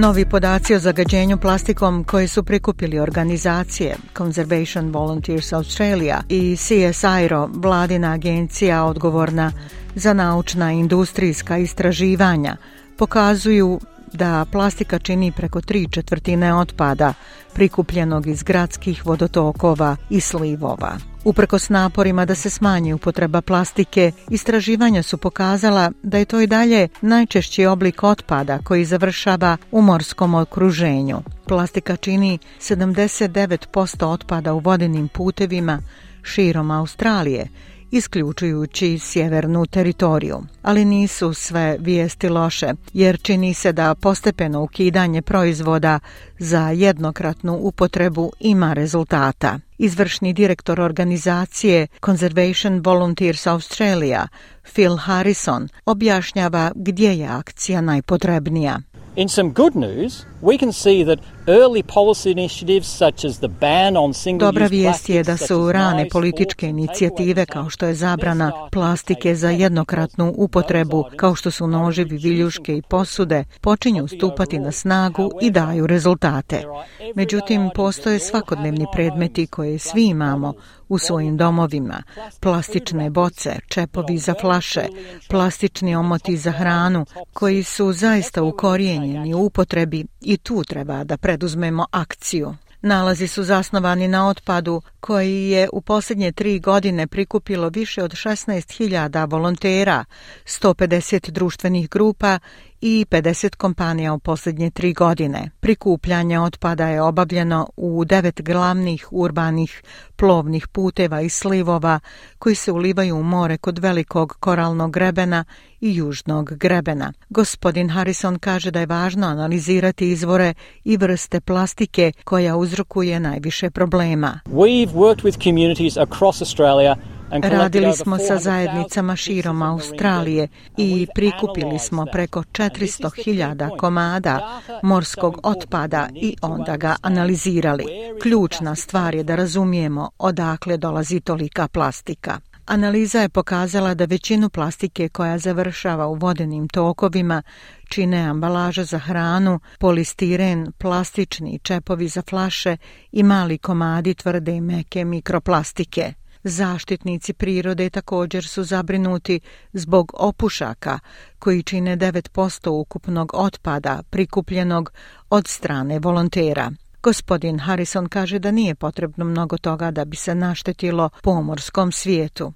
Novi podaci o zagađenju plastikom koje su prikupili organizacije Conservation Volunteers Australia i CSIRO, vladina agencija odgovorna za naučna i industrijska istraživanja, pokazuju da plastika čini preko tri četvrtine otpada prikupljenog iz gradskih vodotokova i slivova. Uprko s naporima da se smanji upotreba plastike, istraživanja su pokazala da je to i dalje najčešći oblik otpada koji završava u morskom okruženju. Plastika čini 79% otpada u vodenim putevima širom Australije, isključujući sjevernu teritoriju. Ali nisu sve vijesti loše, jer čini se da postepeno ukidanje proizvoda za jednokratnu upotrebu ima rezultata izvršni direktor organizacije Conservation Volunteers Australia, Phil Harrison, objašnjava gdje je akcija najpotrebnija. In some good news, We can see that early policy initiatives such as the ban on single Dobra vijest je da su rane političke inicijative kao što je zabrana plastike za jednokratnu upotrebu, kao što su noživi viljuške i posude, počinju stupati na snagu i daju rezultate. Međutim, postoje svakodnevni predmeti koje svi imamo u svojim domovima, plastične boce, čepovi za flaše, plastični omoti za hranu, koji su zaista ukorijenjeni u upotrebi i tu treba da preduzmemo akciju. Nalazi su zasnovani na otpadu koji je u posljednje tri godine prikupilo više od 16.000 volontera, 150 društvenih grupa i 50 kompanija u posljednje tri godine. Prikupljanje otpada je obavljeno u devet glavnih urbanih plovnih puteva i slivova koji se ulivaju u more kod velikog koralnog grebena i južnog grebena. Gospodin Harrison kaže da je važno analizirati izvore i vrste plastike koja uzrokuje najviše problema. We've worked with communities across Australia Radili smo sa zajednicama širom Australije i prikupili smo preko 400.000 komada morskog otpada i onda ga analizirali. Ključna stvar je da razumijemo odakle dolazi tolika plastika. Analiza je pokazala da većinu plastike koja završava u vodenim tokovima čine ambalaža za hranu, polistiren, plastični čepovi za flaše i mali komadi tvrde i meke mikroplastike. Zaštitnici prirode također su zabrinuti zbog opušaka koji čine 9% ukupnog otpada prikupljenog od strane volontera. Gospodin Harrison kaže da nije potrebno mnogo toga da bi se naštetilo pomorskom svijetu.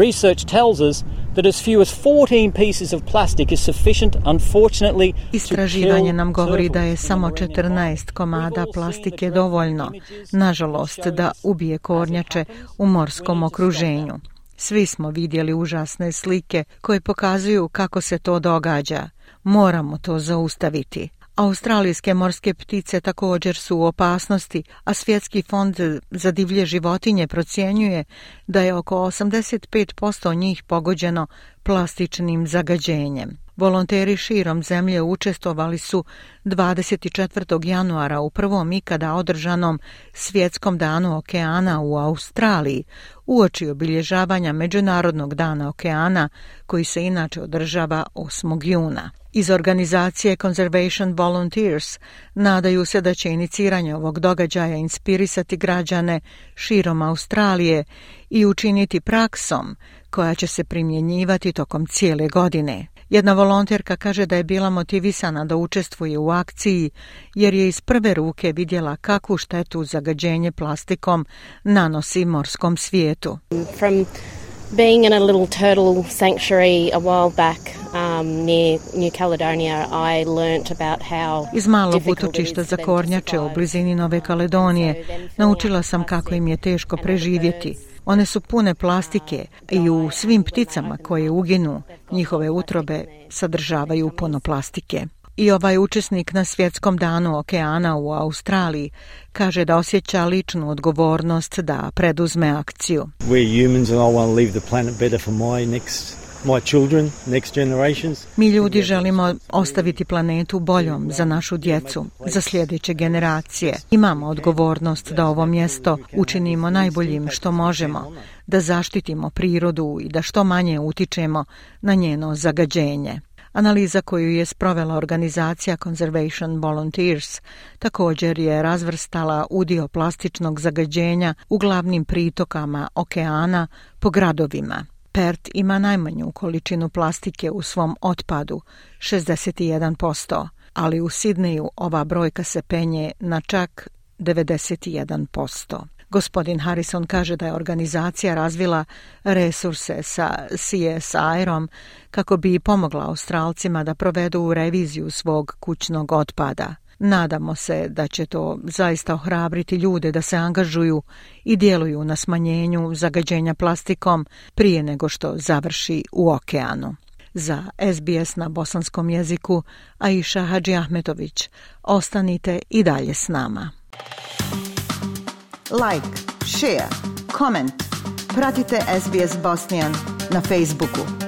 Research tells us that as few as 14 pieces of plastic is sufficient unfortunately. Istraživanje nam govori da je samo 14 komada plastike dovoljno nažalost da ubije kornjače u morskom okruženju. Svi smo vidjeli užasne slike koje pokazuju kako se to događa. Moramo to zaustaviti. Australijske morske ptice također su u opasnosti, a Svjetski fond za divlje životinje procjenjuje da je oko 85% njih pogođeno plastičnim zagađenjem. Volonteri širom zemlje učestovali su 24. januara u prvom ikada održanom Svjetskom danu okeana u Australiji, uoči obilježavanja Međunarodnog dana okeana, koji se inače održava 8. juna. Iz organizacije Conservation Volunteers nadaju se da će iniciranje ovog događaja inspirisati građane širom Australije i učiniti praksom koja će se primjenjivati tokom cijele godine. Jedna volonterka kaže da je bila motivisana da učestvuje u akciji jer je iz prve ruke vidjela kakvu štetu zagađenje plastikom nanosi morskom svijetu. From being in a little turtle sanctuary a while back um, near New Caledonia, I learnt about how Iz malog utočišta za kornjače u blizini Nove Kaledonije naučila sam kako im je teško preživjeti. And One su pune plastike i u svim pticama koje uginu, njihove utrobe sadržavaju puno plastike. I ovaj učesnik na svjetskom danu okeana u Australiji kaže da osjeća ličnu odgovornost da preduzme akciju. We humans and I want to leave the planet better for my next my children, next generations. Mi ljudi želimo ostaviti planetu boljom za našu djecu, za sljedeće generacije. Imamo odgovornost da ovo mjesto učinimo najboljim što možemo, da zaštitimo prirodu i da što manje utičemo na njeno zagađenje. Analiza koju je sprovela organizacija Conservation Volunteers također je razvrstala udio plastičnog zagađenja u glavnim pritokama okeana po gradovima. Pert ima najmanju količinu plastike u svom otpadu, 61%, ali u Sidneju ova brojka se penje na čak 91%. Gospodin Harrison kaže da je organizacija razvila resurse sa CSIR-om kako bi pomogla Australcima da provedu reviziju svog kućnog otpada. Nadamo se da će to zaista ohrabriti ljude da se angažuju i djeluju na smanjenju zagađenja plastikom prije nego što završi u okeanu. Za SBS na bosanskom jeziku, Aisha Hadži Ahmetović, ostanite i dalje s nama. Like, share, comment. Pratite SBS Bosnian na Facebooku.